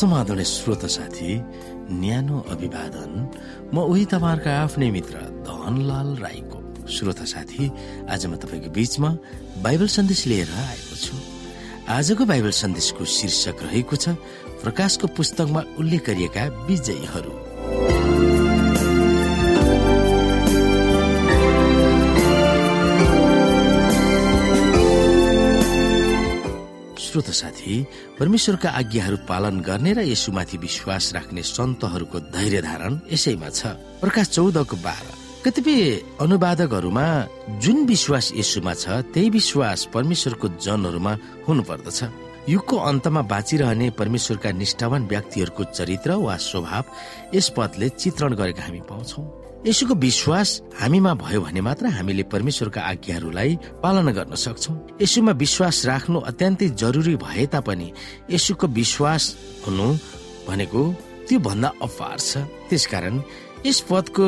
समाधान श्रोत साथी न्यानो अभिवादन। म उही तपाईँहरूका आफ्नै मित्र धनलाल राईको श्रोता साथी। आज म तपाईँको बीचमा बाइबल सन्देश लिएर आएको छु। आजको बाइबल सन्देशको शीर्षक रहेको छ प्रकाशको पुस्तकमा उल्लेख गरिएका विजयीहरू। साथी परमेश्वरका आज्ञाहरू पालन गर्ने र यसुमाथि विश्वास राख्ने सन्तहरूको धैर्य धारण यसैमा छ। प्रकाश चौधको बाह्र। कतिपय अनुवादकहरूमा जुन विश्वास यसुमा छ त्यही विश्वास परमेश्वरको जनहरूमा हुनुपर्दछ। युगको अन्तमा बाँचिरहने परमेश्वरका निष्ठावान व्यक्तिहरूको चरित्र वा स्वभाव यस पदले चित्रण गरेका हामी पाउँछौ। यसुको विश्वास हामीमा भयो भने मात्र हामीले परमेश्वरका आज्ञाहरूलाई पालना गर्न सक्छौ। यसुमा विश्वास राख्नु अत्यन्तै जरुरी भए तापनि यसुको विश्वास हुनु भनेको त्यो भन्दा अपार छ। त्यसकारण यस पदको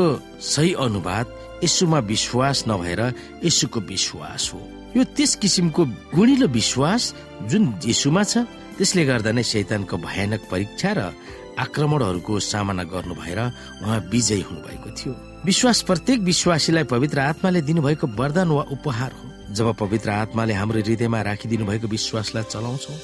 सही अनुवाद यसुमा विश्वास नभएर यसुको विश्वास हो। यो त्यस किसिमको गुणिलो विश्वास जुन यसुमा छ त्यसले गर्दा नै शैतानको भयानक परीक्षा र आक्रमणहरूको सामना गर्नु भएर उहाँ विजयी हुनुभएको थियो। विश्वास प्रत्येक विश्वासीलाई पवित्र आत्माले दिनुभएको वरदान वा उपहार हो। जब पवित्र आत्माले हाम्रो हृदयमा राखिदिनु भएको विश्वासलाई चलाउँछौ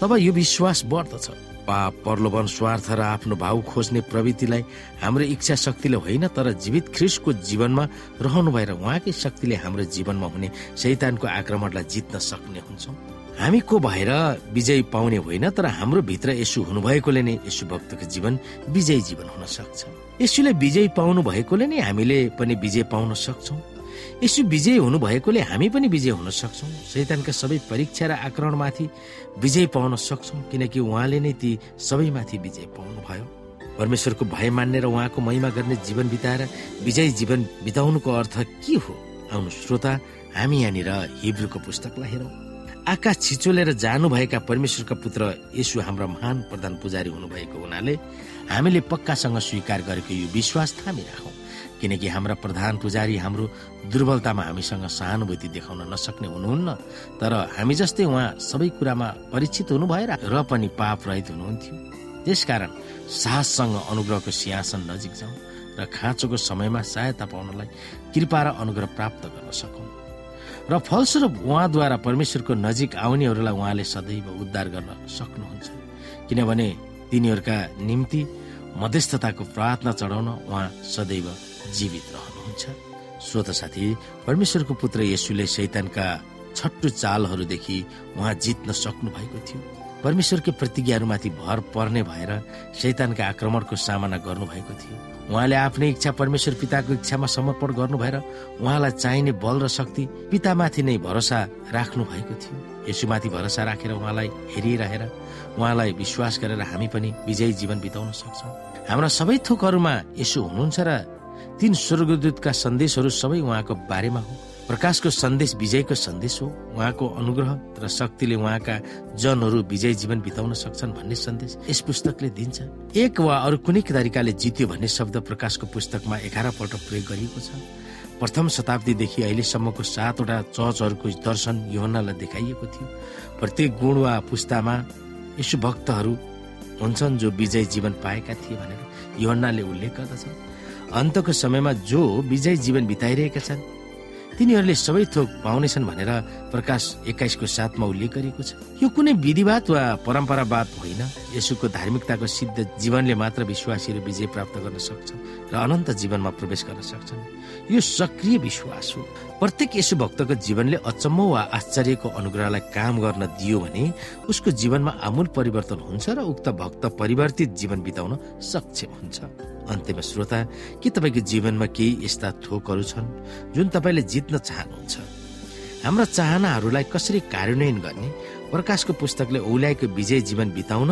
तब यो विश्वास बढ्दछ। पाप प्रलोभन स्वार्थ र आफ्नो भाउ खोज्ने प्रवृत्तिलाई हाम्रो इच्छा शक्तिले होइन तर जीवित ख्रिसको जीवनमा रहनु भएर उहाँकै शक्तिले हाम्रो जीवनमा हुने शैतानको आक्रमणलाई जित्न सक्ने हुन्छौँ। हामी को भएर विजय पाउने होइन तर हाम्रो भित्र यसु हुनुभएकोले नै यसु भक्तको जीवन विजय जीवन हुन सक्छ। यसुले विजय पाउनु भएकोले नै हामीले पनि विजय पाउन सक्छौ। यसु विजय हुनु भएकोले हामी पनि विजय हुन सक्छौ। शैतानका सबै परीक्षा र आक्रमणमाथि विजय पाउन सक्छौ किनकि उहाँले नै ती सबैमाथि विजय पाउनु भयो परमेश्वरको भय मान्ने र उहाँको महिमा गर्ने जीवन बिताएर विजय जीवन बिताउनुको अर्थ के हो? आउनु श्रोता हामी यहाँनिर हिब्रूको पुस्तकलाई हेरौँ। आकाश छिचोलेर जानुभएका परमेश्वरका पुत्र यसु हाम्रा महान प्रधान पुजारी हुनुभएको हुनाले हामीले पक्कासँग स्वीकार गरेको यो विश्वास थामिराखौँ किनकि हाम्रा प्रधान पुजारी हाम्रो दुर्बलतामा हामीसँग सहानुभूति देखाउन नसक्ने हुनुहुन्न तर हामी जस्तै उहाँ सबै कुरामा परिचित हुनु भएर र पनि पाप रहित हुनुहुन्थ्यो। त्यसकारण साहससँग अनुग्रहको सिंहासन नजिक जाउँ र खाँचोको समयमा सहायता पाउनलाई कृपा र अनुग्रह प्राप्त गर्न सकौँ। र फलस्वरूप उहाँद्वारा परमेश्वरको नजिक आउनेहरूलाई उहाँले सदैव उद्धार गर्न सक्नुहुन्छ। किनभने तिनीहरूका निम्ति मध्यस्थताको प्रार्थना चढाउन उहाँ सदैव जीवित रहनुहुन्छ। श्रोत साथी परमेश्वरको पुत्र येसुले शैतानका छट्टु चालहरूदेखि उहाँ जित्न सक्नु भएको थियो। परमेश्वरको प्रतिज्ञाहरूमाथि भर पर्ने भएर शैतानका आक्रमणको सामना गर्नु भएको थियो। उहाँले आफ्नै इच्छा परमेश्वर पिताको इच्छामा समर्पण गर्नु भएर उहाँलाई चाहिने बल र शक्ति पितामाथि नै भरोसा राख्नु भएको थियो। यसुमाथि भरोसा राखेर उहाँलाई हेरिरहेर उहाँलाई विश्वास गरेर हामी पनि विजयी जीवन बिताउन सक्छौँ। हाम्रा सबै थोकहरूमा यसो हुनुहुन्छ र तीन स्वर्गदूतका सन्देशहरू सबै उहाँको बारेमा हो। प्रकाशको सन्देश विजयको सन्देश हो। उहाँको अनुग्रह र शक्तिले उहाँका जनहरू विजय जीवन बिताउन सक्छन् भन्ने सन्देश यस पुस्तकले दिन्छ। एक वा अरू कुनै तरिकाले जित्यो भन्ने शब्द प्रकाशको पुस्तकमा एघार पल्ट प्रयोग गरिएको छ। प्रथम शताब्दीदेखि अहिलेसम्मको सातवटा चर्चहरूको दर्शन योहन्नालाई देखाइएको थियो। प्रत्येक गुण वा पुस्तामा यसो भक्तहरू हुन्छन् जो विजय जीवन पाएका थिए भनेर योहन्नाले उल्लेख गर्दछ। अन्तको समयमा जो विजय जीवन बिताइरहेका छन् तिनीहरूले सबै थोक पाउनेछन् भनेर प्रकाश एक्काइसको साथमा उल्लेख गरिएको छ। यो कुनै विधिवाद वा परम्परावाद होइन। यसुको धार्मिकताको सिद्ध जीवनले मात्र विश्वासीहरू विजय प्राप्त गर्न सक्छ र अनन्त जीवनमा प्रवेश गर्न सक्छन्। यो सक्रिय विश्वास हो। प्रत्येक यसु भक्तको जीवनले अचम्म वा आश्चर्यको अनुग्रहलाई काम गर्न दियो भने उसको जीवनमा आमूल परिवर्तन हुन्छ र उक्त भक्त परिवर्तित जीवन बिताउन सक्षम हुन्छ। अन्त्यमा श्रोता के तपाईँको जीवनमा केही यस्ता थोकहरू छन् जुन तपाईँले जित्न चाहनुहुन्छ? हाम्रा चाहनाहरूलाई कसरी कार्यान्वयन गर्ने प्रकाशको पुस्तकले औल्याएको विजय जीवन बिताउन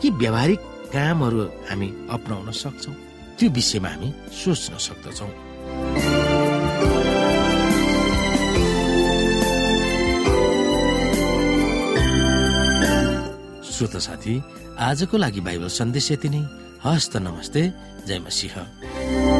के व्यावहारिक कामहरू हामी अप्नाउन सक्छौ? त्यो विषयमा हामी सोच्न सक्दछौ। श्रोत साथी आजको लागि बाइबल सन्देश यति नै। हस्त नमस्ते। जय मसिंह।